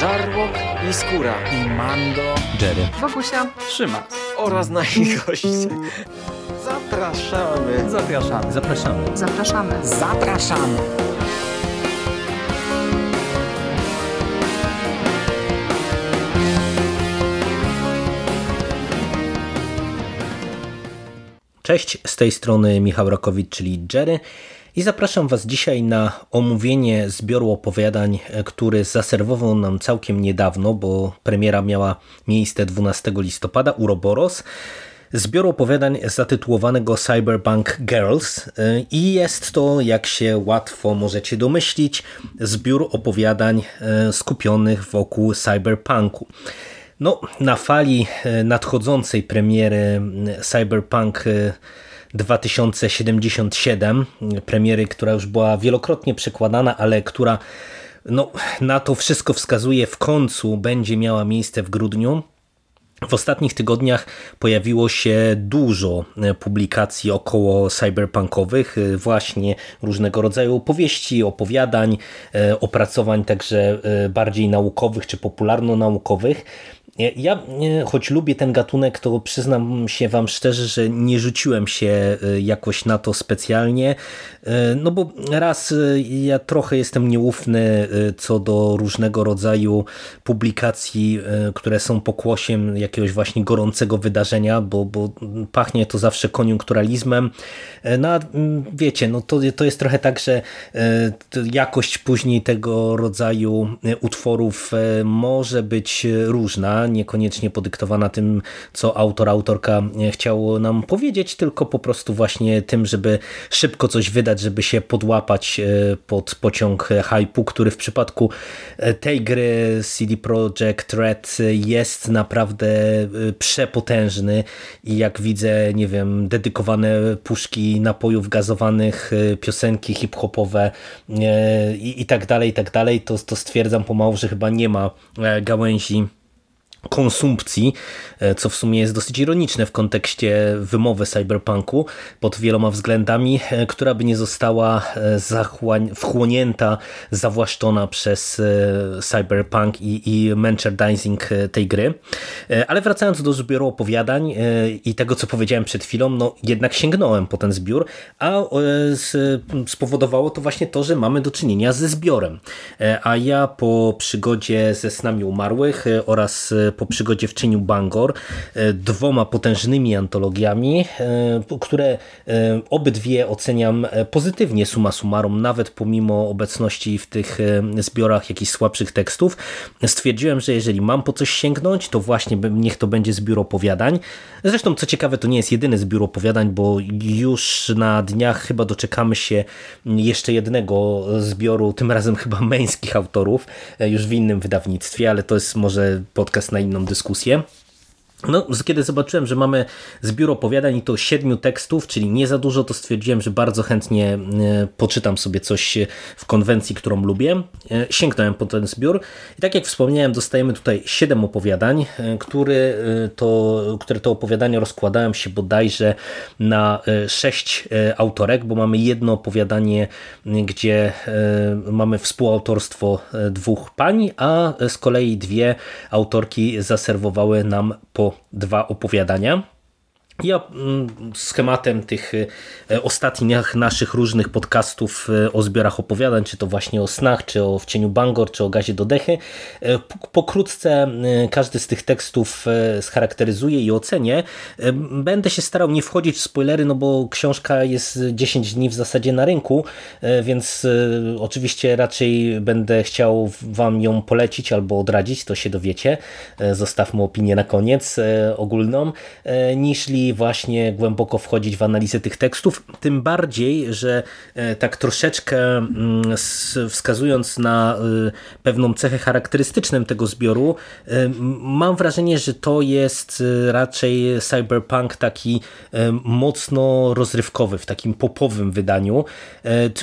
Żarłok i Skóra i Mando, Jerry, Wokusia, Trzyma oraz nasi goście. Zapraszamy. Zapraszamy. zapraszamy. zapraszamy. Zapraszamy. Cześć, z tej strony Michał Rakowicz, czyli Jerry i zapraszam Was dzisiaj na omówienie zbioru opowiadań, który zaserwował nam całkiem niedawno, bo premiera miała miejsce 12 listopada, Uroboros, zbioru opowiadań zatytułowanego Cyberpunk Girls i jest to, jak się łatwo możecie domyślić, zbiór opowiadań skupionych wokół cyberpunku. No, na fali nadchodzącej premiery Cyberpunk 2077, premiery, która już była wielokrotnie przekładana, ale która no, na to wszystko wskazuje w końcu będzie miała miejsce w grudniu. W ostatnich tygodniach pojawiło się dużo publikacji około cyberpunkowych, właśnie różnego rodzaju opowieści, opowiadań, opracowań także bardziej naukowych czy popularno-naukowych. Ja, choć lubię ten gatunek, to przyznam się Wam szczerze, że nie rzuciłem się jakoś na to specjalnie, no bo raz ja trochę jestem nieufny co do różnego rodzaju publikacji, które są pokłosiem jakiegoś właśnie gorącego wydarzenia, bo, bo pachnie to zawsze koniunkturalizmem. No a wiecie, no to, to jest trochę tak, że jakość później tego rodzaju utworów może być różna, niekoniecznie podyktowana tym, co autor, autorka chciał nam powiedzieć, tylko po prostu właśnie tym, żeby szybko coś wydać, żeby się podłapać pod pociąg hypu, który w przypadku tej gry CD Projekt Red jest naprawdę przepotężny i jak widzę, nie wiem, dedykowane puszki napojów gazowanych, piosenki hip-hopowe i, i tak dalej, i tak dalej, to, to stwierdzam pomału, że chyba nie ma gałęzi konsumpcji, co w sumie jest dosyć ironiczne w kontekście wymowy cyberpunku pod wieloma względami, która by nie została wchłonięta, zawłaszczona przez cyberpunk i, i merchandising tej gry. Ale wracając do zbioru opowiadań i tego, co powiedziałem przed chwilą, no jednak sięgnąłem po ten zbiór, a spowodowało to właśnie to, że mamy do czynienia ze zbiorem. A ja po przygodzie ze Snami Umarłych oraz po przygodzie w Bangor, dwoma potężnymi antologiami, które obydwie oceniam pozytywnie suma summarum, nawet pomimo obecności w tych zbiorach jakichś słabszych tekstów. Stwierdziłem, że jeżeli mam po coś sięgnąć, to właśnie niech to będzie zbiór opowiadań. Zresztą, co ciekawe, to nie jest jedyny zbiór opowiadań, bo już na dniach chyba doczekamy się jeszcze jednego zbioru, tym razem chyba męskich autorów, już w innym wydawnictwie, ale to jest może podcast na inną dyskusję. No, kiedy zobaczyłem, że mamy zbiór opowiadań i to siedmiu tekstów, czyli nie za dużo, to stwierdziłem, że bardzo chętnie poczytam sobie coś w konwencji, którą lubię. Sięgnąłem po ten zbiór i tak jak wspomniałem, dostajemy tutaj siedem opowiadań, który to, które to opowiadania rozkładają się bodajże na sześć autorek, bo mamy jedno opowiadanie, gdzie mamy współautorstwo dwóch pań, a z kolei dwie autorki zaserwowały nam po dwa opowiadania. Ja schematem tych ostatnich naszych różnych podcastów o zbiorach opowiadań, czy to właśnie o snach, czy o w cieniu Bangor, czy o gazie do dechy, pokrótce każdy z tych tekstów scharakteryzuję i ocenię. Będę się starał nie wchodzić w spoilery, no bo książka jest 10 dni w zasadzie na rynku, więc oczywiście raczej będę chciał wam ją polecić albo odradzić, to się dowiecie. Zostawmy opinię na koniec ogólną, niżli właśnie głęboko wchodzić w analizę tych tekstów, tym bardziej, że tak troszeczkę wskazując na pewną cechę charakterystyczną tego zbioru, mam wrażenie, że to jest raczej cyberpunk taki mocno rozrywkowy, w takim popowym wydaniu,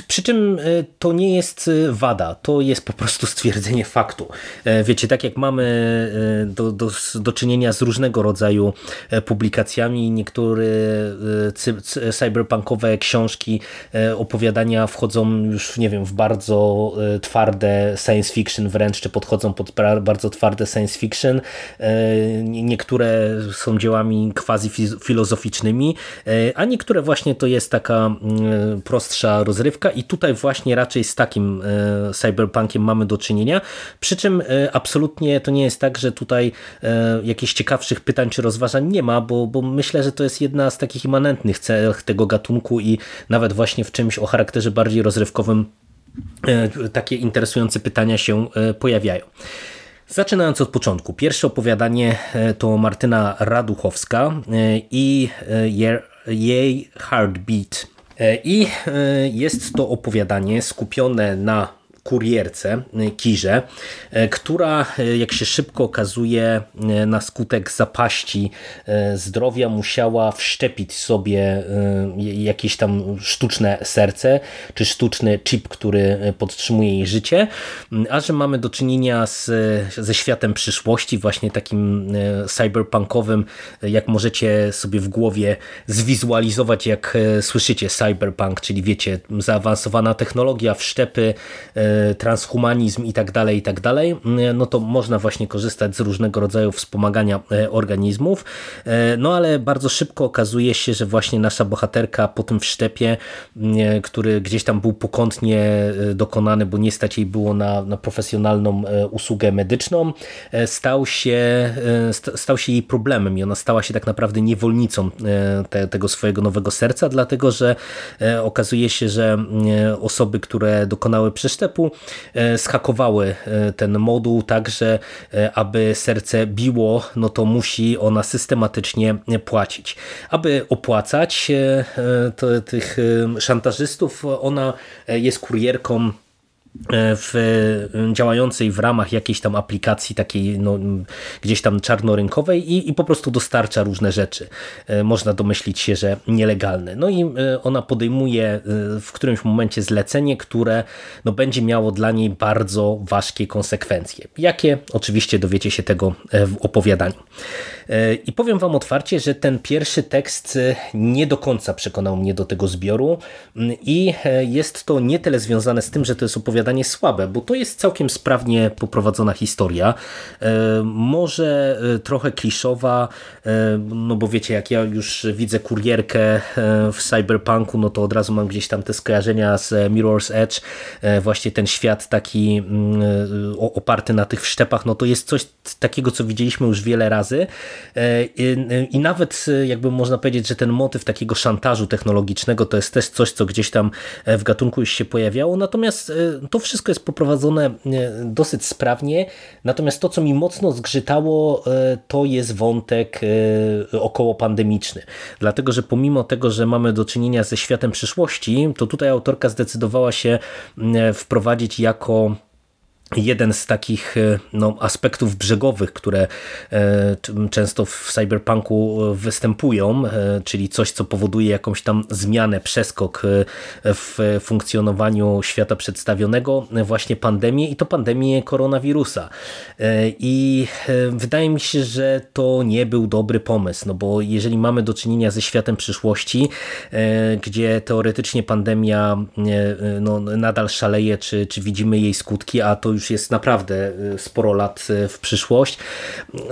przy czym to nie jest wada, to jest po prostu stwierdzenie faktu. Wiecie, tak jak mamy do, do, do czynienia z różnego rodzaju publikacjami, niektóre cyberpunkowe książki, opowiadania wchodzą już, nie wiem, w bardzo twarde science fiction wręcz, czy podchodzą pod bardzo twarde science fiction. Niektóre są dziełami quasi filozoficznymi, a niektóre właśnie to jest taka prostsza rozrywka i tutaj właśnie raczej z takim cyberpunkiem mamy do czynienia, przy czym absolutnie to nie jest tak, że tutaj jakichś ciekawszych pytań czy rozważań nie ma, bo, bo myślę, że to jest jedna z takich immanentnych cech tego gatunku i nawet właśnie w czymś o charakterze bardziej rozrywkowym e, takie interesujące pytania się e, pojawiają. Zaczynając od początku. Pierwsze opowiadanie e, to Martyna Raduchowska i jej Heartbeat. I jest to opowiadanie skupione na kurierce y, Kirze, y, która y, jak się szybko okazuje na skutek zapaści zdrowia musiała wszczepić sobie jakieś tam sztuczne serce czy sztuczny chip, który podtrzymuje jej życie, a że mamy do czynienia z, ze światem przyszłości, właśnie takim cyberpunkowym, jak możecie sobie w głowie zwizualizować, jak słyszycie cyberpunk, czyli wiecie, zaawansowana technologia, wszczepy, transhumanizm i tak dalej, i tak dalej, no to można właśnie korzystać z różnego rodzaju wspomagania e, organizmów, e, no ale bardzo szybko okazuje się, że właśnie nasza bohaterka po tym wszczepie, e, który gdzieś tam był pokątnie dokonany, bo nie stać jej było na, na profesjonalną usługę medyczną, stał się, stał się jej problemem i ona stała się tak naprawdę niewolnicą te, tego swojego nowego serca, dlatego że okazuje się, że osoby, które dokonały przeszczepu, E, schakowały e, ten moduł tak, że e, aby serce biło, no to musi ona systematycznie płacić. Aby opłacać tych szantażystów, ona jest kurierką w, e, działającej w ramach jakiejś tam aplikacji takiej no, gdzieś tam czarnorynkowej i, i po prostu dostarcza różne rzeczy. E, można domyślić się, że nielegalne. No i ona podejmuje w którymś momencie zlecenie, które no, będzie miało dla niej bardzo ważkie konsekwencje. Jakie? Oczywiście dowiecie się tego w opowiadaniu. I powiem wam otwarcie, że ten pierwszy tekst nie do końca przekonał mnie do tego zbioru i jest to nie tyle związane z tym, że to jest opowiadanie opowiadanie słabe, bo to jest całkiem sprawnie poprowadzona historia. E, może e, trochę kliszowa, e, no bo wiecie, jak ja już widzę kurierkę w cyberpunku, no to od razu mam gdzieś tam te skojarzenia z Mirror's Edge, właśnie ten świat taki mm, oparty na tych wszczepach, no to jest coś takiego, co widzieliśmy już wiele razy. I nawet jakby można powiedzieć, że ten motyw takiego szantażu technologicznego to jest też coś, co gdzieś tam w gatunku już się pojawiało, natomiast to wszystko jest poprowadzone e, dosyć sprawnie, natomiast to, co mi mocno zgrzytało, e, to jest wątek e, około pandemiczny. Dlatego, że pomimo tego, że mamy do czynienia ze światem przyszłości, to tutaj autorka zdecydowała się wprowadzić jako jeden z takich e, no, aspektów brzegowych, które e, często w cyberpunku występują, e, czyli coś, co powoduje jakąś tam zmianę, przeskok w funkcjonowaniu świata przedstawionego, właśnie pandemię i to pandemię koronawirusa. I wydaje mi się, że to nie był dobry pomysł, no bo jeżeli mamy do czynienia ze światem przyszłości, gdzie teoretycznie pandemia no, nadal szaleje, czy, czy widzimy jej skutki, a to już jest naprawdę y, sporo lat y, w przyszłość,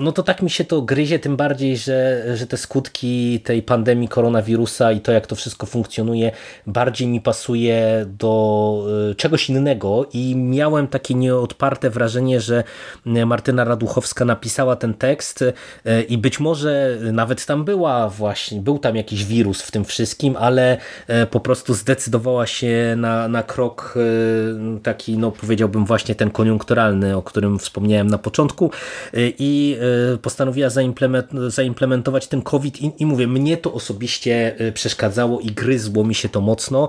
no to tak mi się to gryzie, tym bardziej, że, że te skutki tej pandemii koronawirusa i to jak to wszystko funkcjonuje bardziej mi pasuje do y, czegoś innego. I miałem takie nieodparte wrażenie, że Martyna Raduchowska napisała ten tekst i być może nawet tam była właśnie, był tam jakiś wirus w tym wszystkim, ale po prostu zdecydowała się na, na krok taki, no powiedziałbym właśnie ten koniunkturalny, o którym wspomniałem na początku y, i y, postanowiła zaimplementować ten COVID i, i mówię, mnie to osobiście y, przeszkadzało i gryzło mi się to mocno.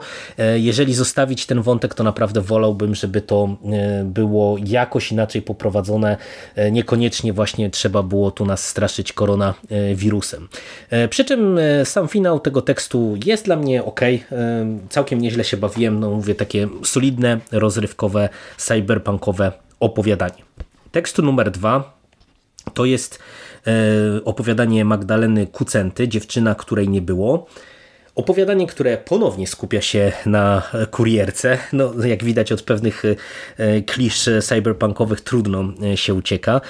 Jeżeli zostawić ten wątek, to naprawdę wolałbym, żeby to było jakoś inaczej poprowadzone. Niekoniecznie właśnie trzeba było tu nas straszyć koronawirusem. Przy czym sam finał tego tekstu jest dla mnie ok. Całkiem nieźle się bawiłem. No mówię, takie solidne, rozrywkowe, cyberpunkowe opowiadanie. Tekst numer dwa To jest opowiadanie Magdaleny Kucenty, dziewczyna, której nie było. Opowiadanie, które ponownie skupia się na kurierce. No, jak widać od pewnych klisz cyberpunkowych trudno się ucieka.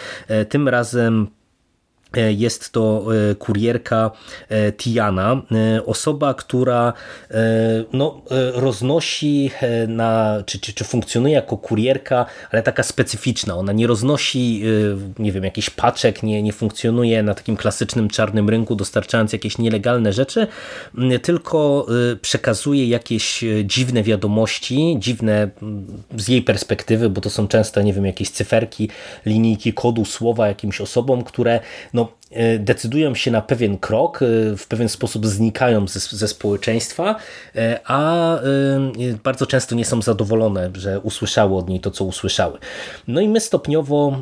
Tym razem E, jest to e, kurierka e, Tiana, osoba, która no, roznosi na, czy, czy, czy funkcjonuje jako kurierka, ale taka specyficzna. Ona nie roznosi, nie wiem, jakichś paczek, nie, nie funkcjonuje na takim klasycznym czarnym rynku, dostarczając jakieś nielegalne rzeczy, tylko przekazuje jakieś dziwne wiadomości, dziwne z jej perspektywy, bo to są często, nie wiem, jakieś cyferki, linijki kodu, słowa jakimś osobom, które no, E, decydują się na pewien krok, e, w pewien sposób znikają ze, ze społeczeństwa, e, a bardzo często nie są zadowolone, że usłyszały od niej to, co usłyszały. No i my stopniowo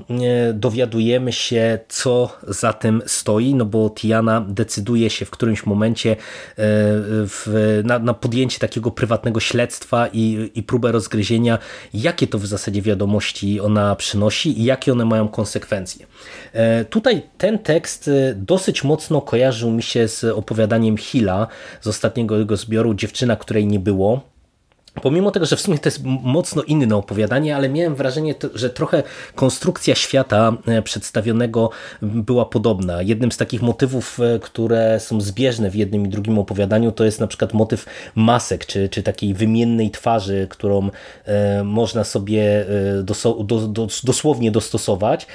dowiadujemy się, co za tym stoi, no bo Tiana decyduje się w którymś momencie w, na, na, podjęcie takiego prywatnego śledztwa i, i próbę rozgryzienia, jakie to w zasadzie wiadomości ona przynosi i jakie one mają konsekwencje. Tutaj ten tekst tekst y, dosyć mocno kojarzył mi się z opowiadaniem Hilla z ostatniego jego zbioru Dziewczyna, której nie było. Pomimo tego, że w sumie to jest mocno inne opowiadanie, ale miałem wrażenie, że trochę konstrukcja świata e, przedstawionego była podobna. Jednym z takich motywów, e, które są zbieżne w jednym i drugim opowiadaniu, to jest na przykład motyw masek, czy, czy takiej wymiennej twarzy, którą e, można sobie dosłownie dostosować.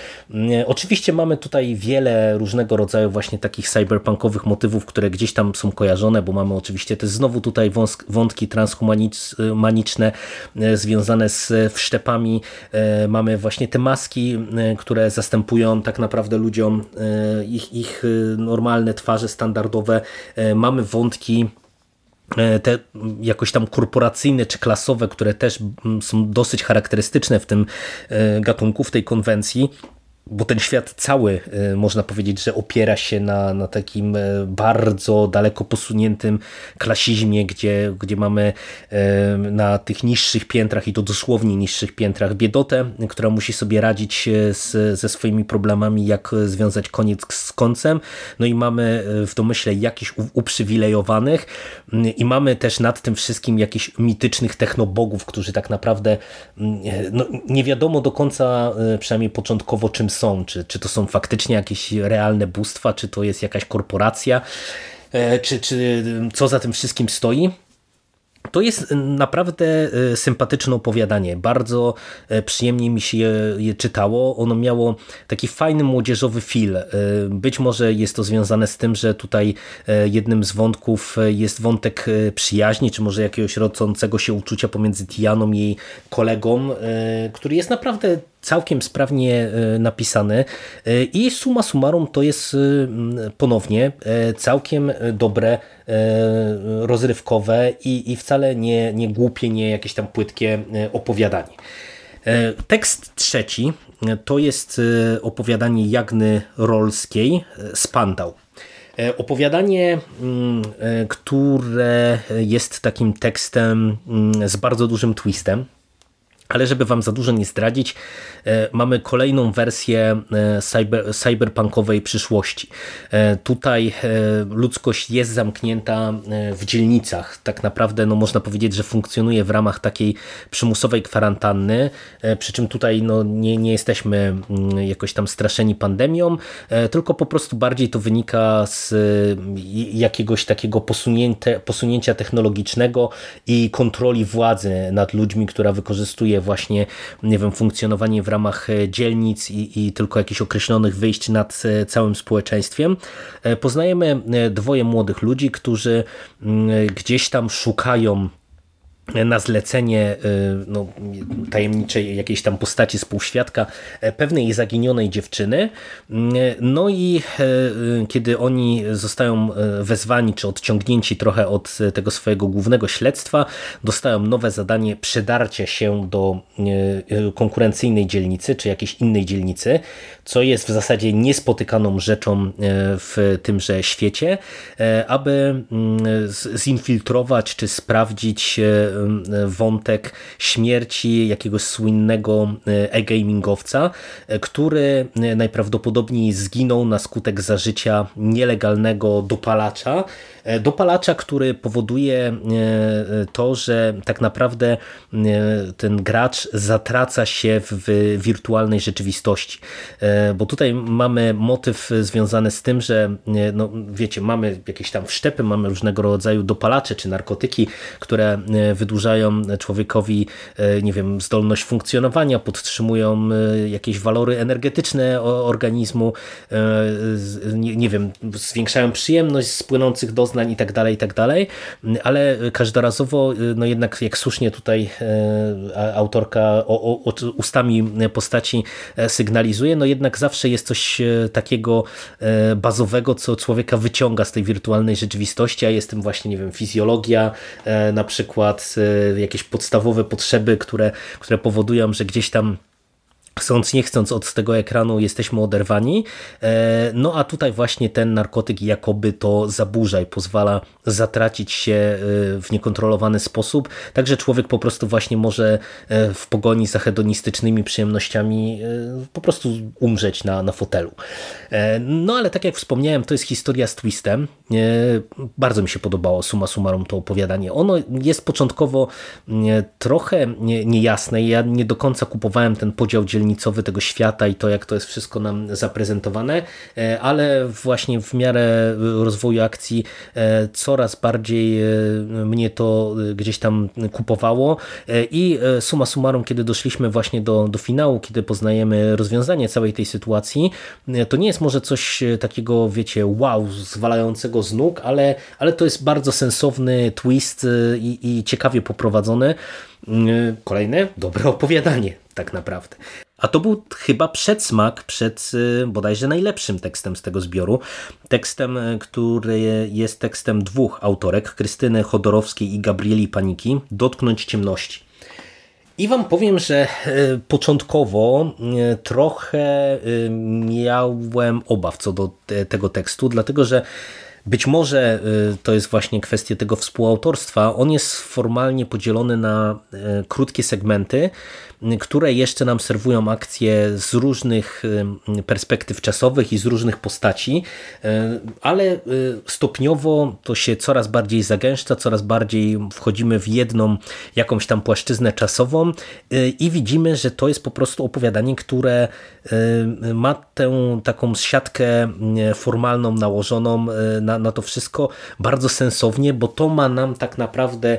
Oczywiście mamy tutaj wiele różnego rodzaju właśnie takich cyberpunkowych motywów, które gdzieś tam są kojarzone, bo mamy oczywiście też znowu tutaj wątki transhumaniczne, maniczne e, związane z wszczepami. E, mamy właśnie te maski, e, które zastępują tak naprawdę ludziom ich, ich normalne twarze standardowe. Mamy wątki te jakoś tam korporacyjne czy klasowe, które też są dosyć charakterystyczne w tym gatunku, w tej konwencji bo ten świat cały, y, można powiedzieć, że opiera się na, na takim y, bardzo daleko posuniętym klasizmie, gdzie, gdzie mamy y, na tych niższych piętrach i to dosłownie niższych piętrach biedotę, która musi sobie radzić z, ze swoimi problemami, jak związać koniec z końcem. No i mamy w domyśle jakichś uprzywilejowanych i mamy też nad tym wszystkim jakichś mitycznych technobogów, którzy tak naprawdę no, nie wiadomo do końca, przynajmniej początkowo, czym są. Czy, czy to są faktycznie jakieś realne bóstwa, czy to jest jakaś korporacja, e, czy, czy co za tym wszystkim stoi. To jest naprawdę e, sympatyczne opowiadanie. Bardzo e, przyjemnie mi się je, czytało. Ono miało taki fajny młodzieżowy feel. E, być może jest to związane z tym, że tutaj jednym z wątków jest wątek przyjaźni, czy może jakiegoś rodzącego się uczucia pomiędzy Tianą i jej kolegą, który jest naprawdę całkiem sprawnie napisany i suma summarum to jest ponownie całkiem dobre E, rozrywkowe i, i wcale nie, nie głupie, nie jakieś tam płytkie e, opowiadanie. E, tekst trzeci to jest opowiadanie Jagny Rolskiej Spandał. Opowiadanie, mm, które jest takim tekstem mm, z bardzo dużym twistem. Ale żeby wam za dużo nie zdradzić, e, mamy kolejną wersję e, cyber, cyberpunkowej przyszłości. E, tutaj ludzkość jest zamknięta w dzielnicach. Tak naprawdę no, można powiedzieć, że funkcjonuje w ramach takiej przymusowej kwarantanny, przy czym tutaj no, nie, nie jesteśmy mm, jakoś tam straszeni pandemią, tylko po prostu bardziej to wynika z jakiegoś takiego posunięcia technologicznego i kontroli władzy nad ludźmi, która wykorzystuje właśnie nie wiem, funkcjonowanie w ramach e, dzielnic i, i tylko jakichś określonych wyjść nad e, całym społeczeństwem. E, poznajemy dwoje młodych ludzi, którzy mm, gdzieś tam szukają na zlecenie y, no, tajemniczej jakiejś tam postaci współświadka e, pewnej zaginionej dziewczyny. Mm, no i e, kiedy oni zostają e, wezwani czy odciągnięci trochę od tego swojego głównego śledztwa, dostają nowe zadanie przedarcia się do konkurencyjnej dzielnicy czy jakiejś innej dzielnicy, co jest w zasadzie niespotykaną rzeczą w tymże świecie, aby mm, zinfiltrować czy sprawdzić wątek śmierci jakiegoś słynnego e-gamingowca, który najprawdopodobniej zginął na skutek zażycia nielegalnego dopalacza, dopalacza, który powoduje e, to, że tak naprawdę e, ten gracz zatraca się w wirtualnej rzeczywistości. Bo tutaj mamy motyw związany z tym, że no, wiecie, mamy jakieś tam wszczepy, mamy różnego rodzaju dopalacze czy narkotyki, które wydłużają człowiekowi, nie wiem, zdolność funkcjonowania, podtrzymują jakieś walory energetyczne organizmu, nie, nie wiem, zwiększają przyjemność z płynących doznań i tak dalej, i tak dalej, ale każdorazowo, no jednak jak słusznie tutaj e, autorka o, o, ustami postaci e, sygnalizuje, no jednak zawsze jest coś e, takiego bazowego, co człowieka wyciąga z tej wirtualnej rzeczywistości, a jest tym właśnie, nie wiem, fizjologia, na przykład jakieś podstawowe potrzeby, które, które powodują, że gdzieś tam chcąc nie chcąc od tego ekranu jesteśmy oderwani. E, no a tutaj właśnie ten narkotyk jakoby to zaburza i pozwala zatracić się e, w niekontrolowany sposób. Także człowiek po prostu właśnie może e, w pogoni za hedonistycznymi przyjemnościami po prostu umrzeć na, na fotelu. No ale tak jak wspomniałem, to jest historia z twistem. Bardzo mi się podobało suma summarum to opowiadanie. Ono jest początkowo trochę niejasne. Ja nie do końca kupowałem ten podział dzielnicy dzielnicowy tego świata i to, jak to jest wszystko nam zaprezentowane, e, ale właśnie w miarę rozwoju akcji e, coraz bardziej e, mnie to gdzieś tam kupowało i suma summarum, kiedy doszliśmy właśnie do, do finału, kiedy poznajemy rozwiązanie całej tej sytuacji, to nie jest może coś takiego, wiecie, wow, zwalającego z nóg, ale, ale to jest bardzo sensowny twist i, i ciekawie poprowadzony. Kolejne dobre opowiadanie, tak naprawdę. A to był chyba przedsmak przed y, bodajże najlepszym tekstem z tego zbioru. Tekstem, y, który jest tekstem dwóch autorek, Krystyny Chodorowskiej i Gabrieli Paniki, Dotknąć ciemności. I wam powiem, że y, początkowo trochę miałem obaw co do tego tekstu, dlatego że być może to jest właśnie kwestia tego współautorstwa. On jest formalnie podzielony na krótkie segmenty, które jeszcze nam serwują akcje z różnych perspektyw czasowych i z różnych postaci, ale stopniowo to się coraz bardziej zagęszcza, coraz bardziej wchodzimy w jedną jakąś tam płaszczyznę czasową i widzimy, że to jest po prostu opowiadanie, które ma tę taką siatkę formalną nałożoną na, na to wszystko bardzo sensownie, bo to ma nam tak naprawdę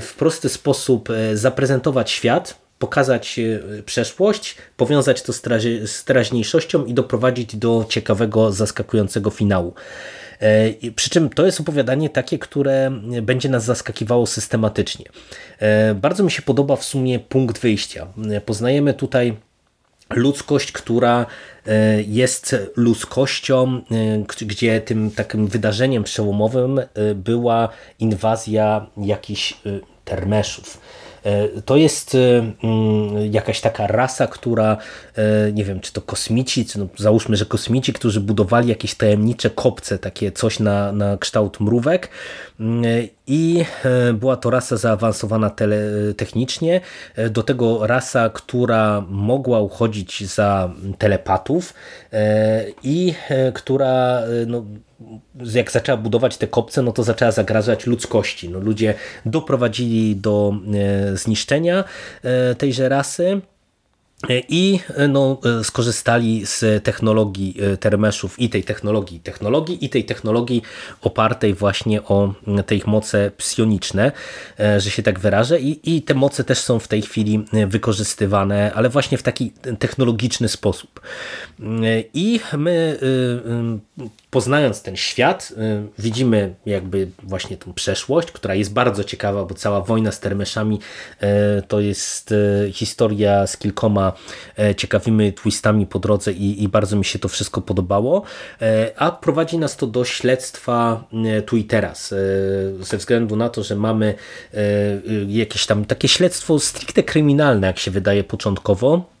w prosty sposób zaprezentować świat, pokazać e, przeszłość, powiązać to z teraźniejszością i doprowadzić do ciekawego, zaskakującego finału. E, przy czym to jest opowiadanie takie, które będzie nas zaskakiwało systematycznie. E, bardzo mi się podoba w sumie punkt wyjścia. Poznajemy tutaj ludzkość, która jest ludzkością, gdzie tym takim wydarzeniem przełomowym była inwazja jakichś termeszów. E, to jest e, mm, jakaś taka rasa, która, e, nie wiem, czy to kosmici, czy no, załóżmy, że kosmici, którzy budowali jakieś tajemnicze kopce, takie coś na, na kształt mrówek i była to rasa zaawansowana tele, technicznie, do tego rasa, która mogła uchodzić za telepatów i która no, jak zaczęła budować te kopce, no to zaczęła zagrażać ludzkości. No, ludzie doprowadzili do e, zniszczenia e, tejże rasy. I no, skorzystali z technologii e, termeszów i tej technologii technologii i tej technologii opartej właśnie o te ich moce psioniczne, e, że się tak wyrażę i, i te moce też są w tej chwili e, wykorzystywane, ale właśnie w taki technologiczny sposób. I my poznając ten świat, widzimy jakby właśnie tą przeszłość, która jest bardzo ciekawa, bo cała wojna z termeszami to jest historia z kilkoma E, ciekawymi twistami po drodze i, i bardzo mi się to wszystko podobało, e, a prowadzi nas to do śledztwa e, tu i teraz, ze względu na to, że mamy jakieś tam takie śledztwo stricte kryminalne, jak się wydaje początkowo,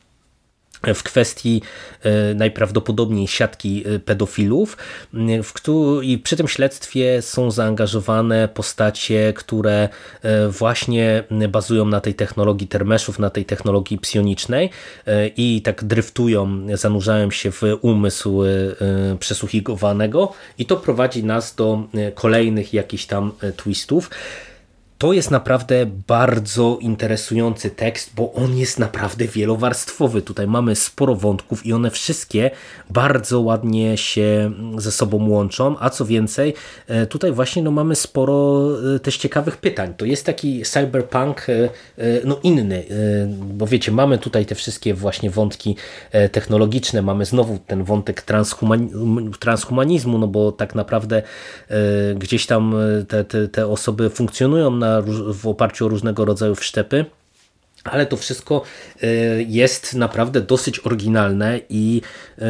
w kwestii e, najprawdopodobniej siatki e, pedofilów w i przy tym śledztwie są zaangażowane postacie, które e, właśnie bazują na tej technologii termeszów, na tej technologii psionicznej i tak dryftują, zanurzają się w umysł przesłuchiwanego i to prowadzi nas do kolejnych jakichś tam twistów. To jest naprawdę bardzo interesujący tekst, bo on jest naprawdę wielowarstwowy. Tutaj mamy sporo wątków i one wszystkie bardzo ładnie się ze sobą łączą, a co więcej, e, tutaj właśnie no, mamy sporo e, też ciekawych pytań. To jest taki cyberpunk e, no, inny, bo wiecie, mamy tutaj te wszystkie właśnie wątki technologiczne, mamy znowu ten wątek transhumanizmu, no bo tak naprawdę gdzieś tam te, te, te osoby funkcjonują na na, w oparciu o różnego rodzaju wszczepy. Ale to wszystko e, jest naprawdę dosyć oryginalne i e,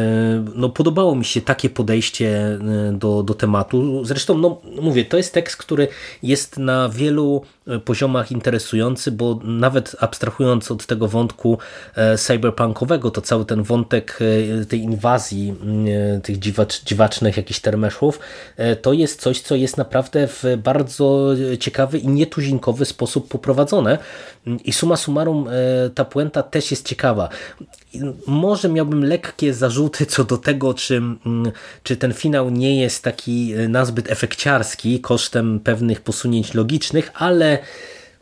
no, podobało mi się takie podejście e, do, do tematu. Zresztą, no, mówię, to jest tekst, który jest na wielu poziomach interesujący, bo nawet abstrahując od tego wątku cyberpunkowego, to cały ten wątek tej inwazji tych dziwacz, dziwacznych jakichś termeszów, to jest coś, co jest naprawdę w bardzo ciekawy i nietuzinkowy sposób poprowadzone i suma summarum e, ta puenta też jest ciekawa. Może miałbym lekkie zarzuty co do tego, czy, mm, czy ten finał nie jest taki e, nazbyt efekciarski kosztem pewnych posunięć logicznych, ale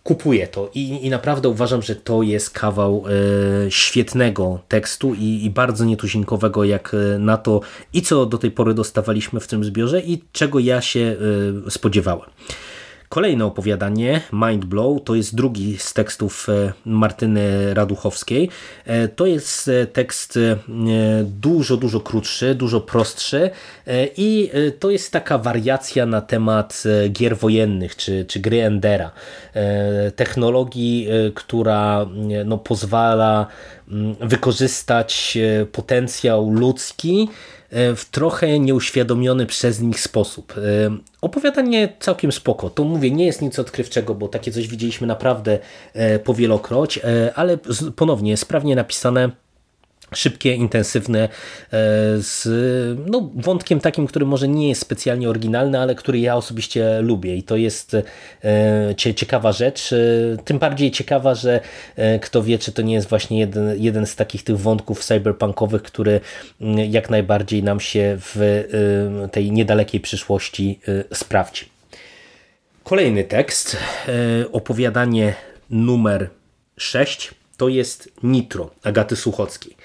kupuję to i, i naprawdę uważam, że to jest kawał e, świetnego tekstu i, i, bardzo nietuzinkowego jak na to i co do tej pory dostawaliśmy w tym zbiorze i czego ja się spodziewałem. Kolejne opowiadanie, Mind Blow, to jest drugi z tekstów e, Martyny Raduchowskiej. E, to jest e, tekst dużo, dużo krótszy, dużo prostszy i to jest taka wariacja na temat gier wojennych czy, czy gry Endera. Technologii, która no, pozwala mm, wykorzystać potencjał ludzki w trochę nieuświadomiony przez nich sposób. E, opowiadanie całkiem spoko. To mówię, nie jest nic odkrywczego, bo takie coś widzieliśmy naprawdę e, powielokroć, ale ponownie sprawnie napisane szybkie, intensywne, e, z no, wątkiem takim, który może nie jest specjalnie oryginalny, ale który ja osobiście lubię i to jest e, ciekawa rzecz. E, tym bardziej ciekawa, że kto wie, czy to nie jest właśnie jeden, jeden z takich tych wątków cyberpunkowych, który jak najbardziej nam się w tej niedalekiej przyszłości sprawdzi. Kolejny tekst, opowiadanie numer 6, to jest Nitro Agaty Suchockiej.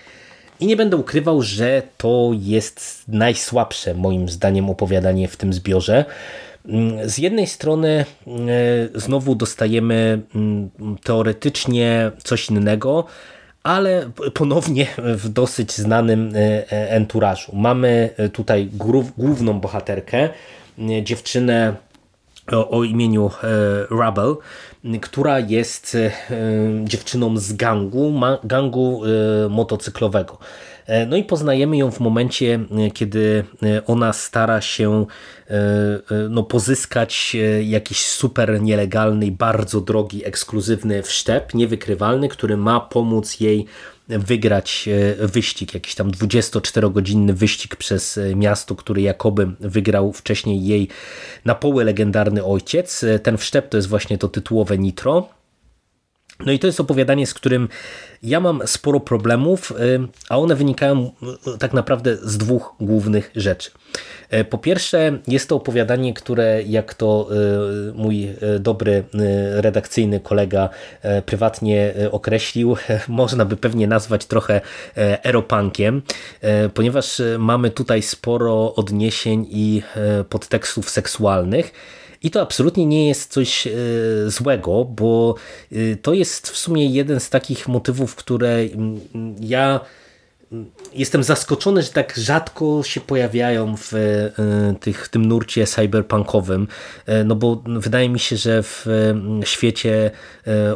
I nie będę ukrywał, że to jest najsłabsze moim zdaniem opowiadanie w tym zbiorze. Mm, z jednej strony e, znowu dostajemy mm, teoretycznie coś innego, ale ponownie w dosyć znanym e, e, enturażu. Mamy tutaj główną bohaterkę, dziewczynę o, imieniu Rubble, która jest e, dziewczyną z gangu, gangu e, motocyklowego. E, no i poznajemy ją w momencie, kiedy ona stara się no, pozyskać jakiś super nielegalny, bardzo drogi, ekskluzywny wszczep, niewykrywalny, który ma pomóc jej wygrać e, wyścig, jakiś tam 24-godzinny wyścig przez e, miasto, który jakoby wygrał wcześniej jej na poły legendarny ojciec. E, ten wszczep to jest właśnie to tytułowe Nitro. No i to jest opowiadanie, z którym ja mam sporo problemów, y, a one wynikają y, tak naprawdę z dwóch głównych rzeczy. Y, po pierwsze, jest to opowiadanie, które, jak to mój dobry redakcyjny kolega prywatnie określił, można by pewnie nazwać trochę eropankiem, ponieważ mamy tutaj sporo odniesień i podtekstów seksualnych. I to absolutnie nie jest coś e, złego, bo e, to jest w sumie jeden z takich motywów, które ja jestem zaskoczony, że tak rzadko się pojawiają w tych, tym nurcie cyberpunkowym, no bo wydaje mi się, że w świecie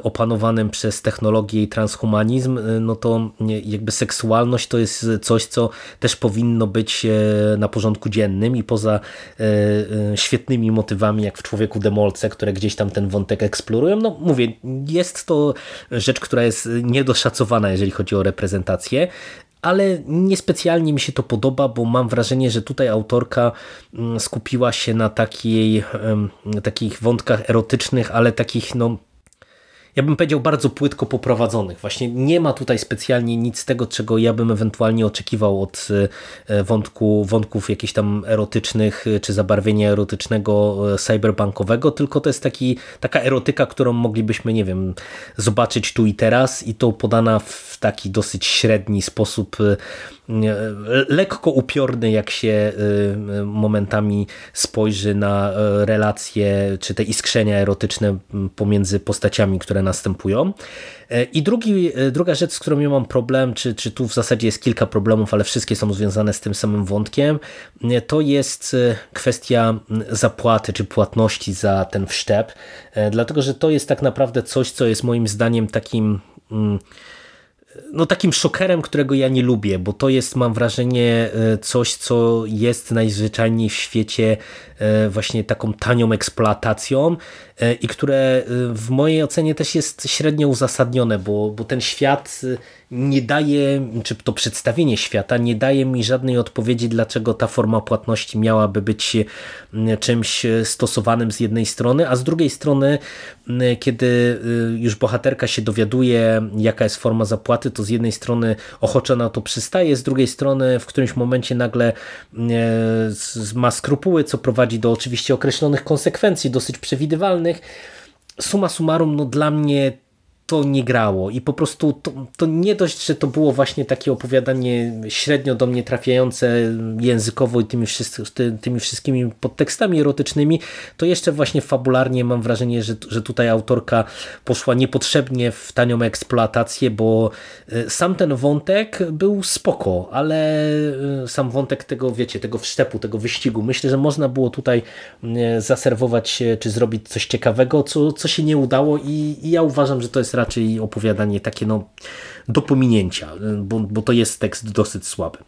opanowanym przez technologię i transhumanizm, no to jakby seksualność to jest coś, co też powinno być na porządku dziennym i poza świetnymi motywami, jak w Człowieku Demolce, które gdzieś tam ten wątek eksplorują, no mówię, jest to rzecz, która jest niedoszacowana, jeżeli chodzi o reprezentację, ale niespecjalnie mi się to podoba, bo mam wrażenie, że tutaj autorka mm, skupiła się na takiej, takich wątkach erotycznych, ale takich no ja bym powiedział, bardzo płytko poprowadzonych. Właśnie nie ma tutaj specjalnie nic tego, czego ja bym ewentualnie oczekiwał od e, wątku, wątków jakichś tam erotycznych, e, czy zabarwienia erotycznego e, cyberbankowego, tylko to jest taki, taka erotyka, którą moglibyśmy, nie wiem, zobaczyć tu i teraz i to podana w taki dosyć średni sposób, lekko upiorny, jak się momentami spojrzy na relacje, czy te iskrzenia erotyczne pomiędzy postaciami, które następują. E, I drugi, e, druga rzecz, z którą ja mam problem, czy, czy tu w zasadzie jest kilka problemów, ale wszystkie są związane z tym samym wątkiem, e, to jest kwestia zapłaty, czy płatności za ten wszczep, dlatego że to jest tak naprawdę coś, co jest moim zdaniem takim no takim szokerem, którego ja nie lubię, bo to jest, mam wrażenie, coś, co jest najzwyczajniej w świecie właśnie taką tanią eksploatacją E, i które e, w mojej ocenie też jest średnio uzasadnione, bo, bo ten świat e, nie daje, czy to przedstawienie świata nie daje mi żadnej odpowiedzi, dlaczego ta forma płatności miałaby być czymś stosowanym z jednej strony, a z drugiej strony, kiedy już bohaterka się dowiaduje, jaka jest forma zapłaty, to z jednej strony ochoczo na to przystaje, z drugiej strony w którymś momencie nagle ma skrupuły, co prowadzi do oczywiście określonych konsekwencji, dosyć przewidywalnych, Suma summarum, no dla mnie to nie grało i po prostu to, to, nie dość, że to było właśnie takie opowiadanie średnio do mnie trafiające językowo i tymi, wszyscy, tymi wszystkimi podtekstami erotycznymi, to jeszcze właśnie fabularnie mam wrażenie, że, że tutaj autorka poszła niepotrzebnie w tanią eksploatację, bo e, sam ten wątek był spoko, ale e, sam wątek tego, wiecie, tego wszczepu, tego wyścigu, myślę, że można było tutaj e, zaserwować czy zrobić coś ciekawego, co, co się nie udało i, i ja uważam, że to jest raczej opowiadanie takie no, do pominięcia, bo, bo to jest tekst dosyć słaby.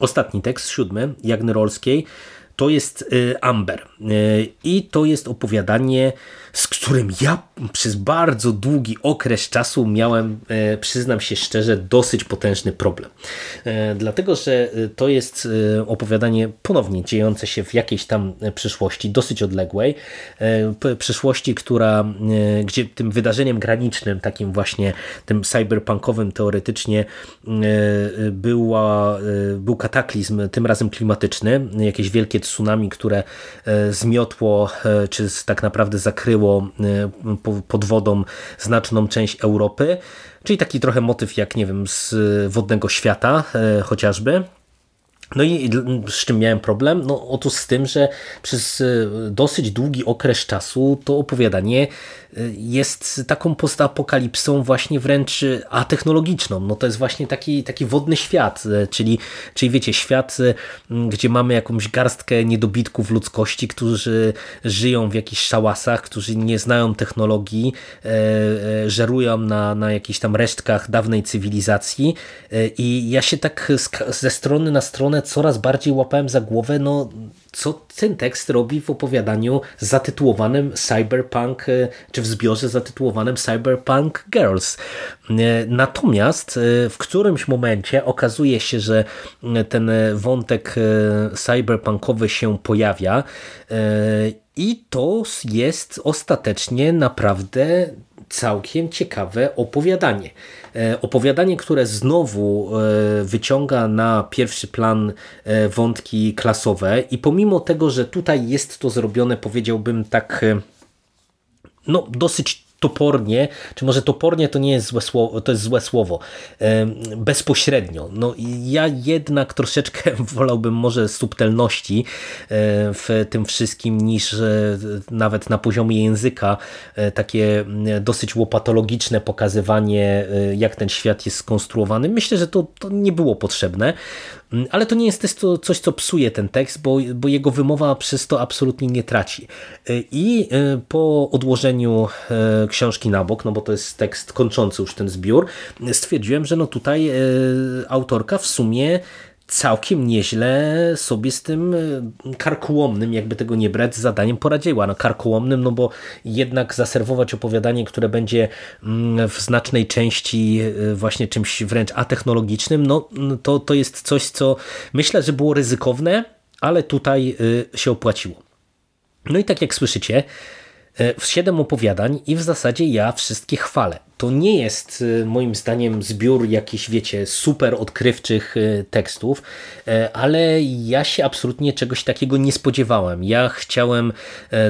Ostatni tekst, siódmy, Jagny Rolskiej, to jest y, Amber. Y, I to jest opowiadanie z którym ja przez bardzo długi okres czasu miałem, e, przyznam się szczerze, dosyć potężny problem. Dlatego, że to jest opowiadanie ponownie dziejące się w jakiejś tam przyszłości, dosyć odległej, przyszłości, która, gdzie tym wydarzeniem granicznym, takim właśnie tym cyberpunkowym teoretycznie była, był kataklizm, tym razem klimatyczny, jakieś wielkie tsunami, które zmiotło, czy tak naprawdę zakryło e, pod wodą znaczną część Europy, czyli taki trochę motyw jak, nie wiem, z Wodnego Świata e, chociażby. No i z czym miałem problem? No otóż z tym, że przez e, dosyć długi okres czasu to opowiadanie jest taką postapokalipsą właśnie wręcz atechnologiczną. No to jest właśnie taki, taki wodny świat, czyli, czyli wiecie, świat, gdzie mamy jakąś garstkę niedobitków ludzkości, którzy żyją w jakichś szałasach, którzy nie znają technologii, e, e, żerują na, na jakichś tam resztkach dawnej cywilizacji e, i ja się tak ze strony na stronę coraz bardziej łapałem za głowę, no co ten tekst robi w opowiadaniu zatytułowanym Cyberpunk, e, czy w zbiorze zatytułowanym Cyberpunk Girls. E, natomiast e, w którymś momencie okazuje się, że ten wątek cyberpunkowy się pojawia i to jest ostatecznie naprawdę całkiem ciekawe opowiadanie. E, opowiadanie, które znowu e, wyciąga na pierwszy plan e, wątki klasowe i pomimo tego, że tutaj jest to zrobione, powiedziałbym tak no, dosyć topornie, czy może topornie to nie jest złe słowo, to jest złe słowo, bezpośrednio. No ja jednak troszeczkę wolałbym może subtelności w tym wszystkim niż nawet na poziomie języka takie dosyć łopatologiczne pokazywanie jak ten świat jest skonstruowany. Myślę, że to, to nie było potrzebne. Mm, ale to nie jest też coś, co psuje ten tekst, bo, bo jego wymowa przez to absolutnie nie traci. I po odłożeniu książki na bok, no bo to jest tekst kończący już ten zbiór, stwierdziłem, że no tutaj autorka w sumie całkiem nieźle sobie z tym e, karkołomnym, jakby tego nie brać, zadaniem poradziła. No karkołomnym, no bo jednak zaserwować opowiadanie, które będzie mm, w znacznej części e, właśnie czymś wręcz atechnologicznym, no to, to jest coś, co myślę, że było ryzykowne, ale tutaj e, się opłaciło. No i tak jak słyszycie, w siedem opowiadań i w zasadzie ja wszystkie chwalę. To nie jest y, moim zdaniem zbiór jakichś, wiecie, super odkrywczych y, tekstów, y, ale ja się absolutnie czegoś takiego nie spodziewałem. Ja chciałem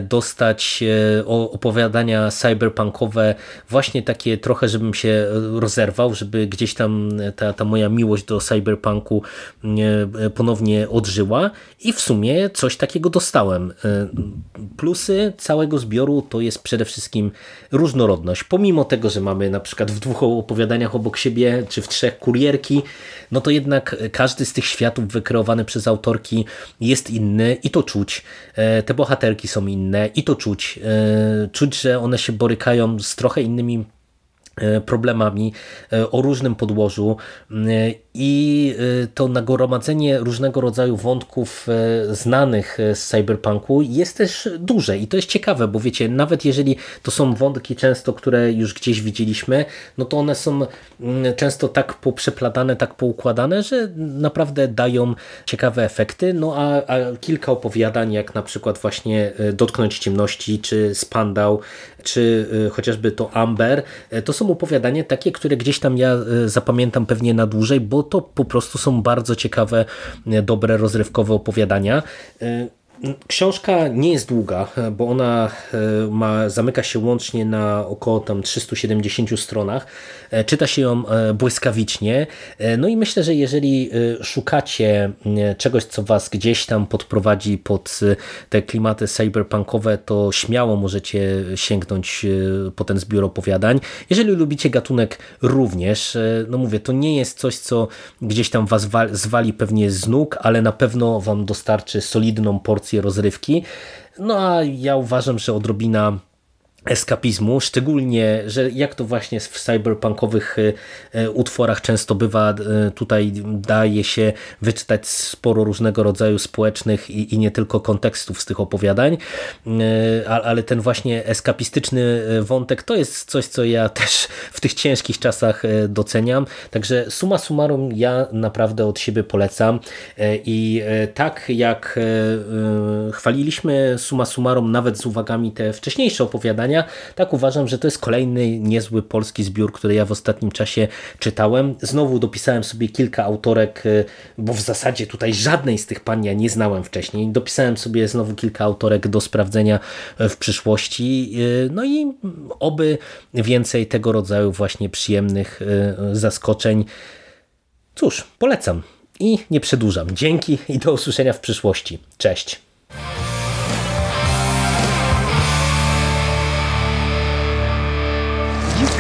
dostać opowiadania cyberpunkowe, właśnie takie trochę, żebym się rozerwał, żeby gdzieś tam ta, ta moja miłość do cyberpunku ponownie odżyła i w sumie coś takiego dostałem. Plusy całego zbioru to jest przede wszystkim różnorodność. Pomimo tego, że mamy mamy na przykład w dwóch opowiadaniach obok siebie, czy w trzech kurierki, no to jednak każdy z tych światów wykreowany przez autorki jest inny i to czuć. E, te bohaterki są inne i to czuć. E, czuć, że one się borykają z trochę innymi e, problemami o różnym podłożu i y, to nagromadzenie różnego rodzaju wątków znanych z cyberpunku jest też duże i to jest ciekawe, bo wiecie, nawet jeżeli to są wątki często, które już gdzieś widzieliśmy, no to one są często tak poprzeplatane, tak poukładane, że naprawdę dają ciekawe efekty, no a, a kilka opowiadań, jak na przykład właśnie Dotknąć Ciemności, czy Spandau, czy chociażby to Amber, to są opowiadania takie, które gdzieś tam ja zapamiętam pewnie na dłużej, bo to po prostu są bardzo ciekawe, dobre, rozrywkowe opowiadania. Książka nie jest długa, bo ona e, ma, zamyka się łącznie na około tam 370 stronach. E, czyta się ją e, błyskawicznie. No i myślę, że jeżeli szukacie czegoś, co was gdzieś tam podprowadzi pod te klimaty cyberpunkowe, to śmiało możecie sięgnąć po ten zbiór opowiadań. Jeżeli lubicie gatunek również, no mówię, to nie jest coś, co gdzieś tam was zwali pewnie z nóg, ale na pewno wam dostarczy solidną porcję rozrywki. No a ja uważam, że odrobina eskapizmu, szczególnie, że jak to właśnie w cyberpunkowych e, e, utworach często bywa, e, tutaj daje się wyczytać sporo różnego rodzaju społecznych i, i nie tylko kontekstów z tych opowiadań, ale ten właśnie eskapistyczny wątek to jest coś, co ja też w tych ciężkich czasach doceniam, także suma summarum ja naprawdę od siebie polecam. I tak jak chwaliliśmy suma summarum nawet z uwagami te wcześniejsze opowiadania, tak uważam, że to jest kolejny niezły polski zbiór, który ja w ostatnim czasie czytałem. Znowu dopisałem sobie kilka autorek, y, bo w zasadzie tutaj żadnej z tych pań ja nie znałem wcześniej. Dopisałem sobie znowu kilka autorek do sprawdzenia y, w przyszłości. Y, no i oby więcej tego rodzaju właśnie przyjemnych zaskoczeń. Cóż, polecam i nie przedłużam. Dzięki i do usłyszenia w przyszłości. Cześć.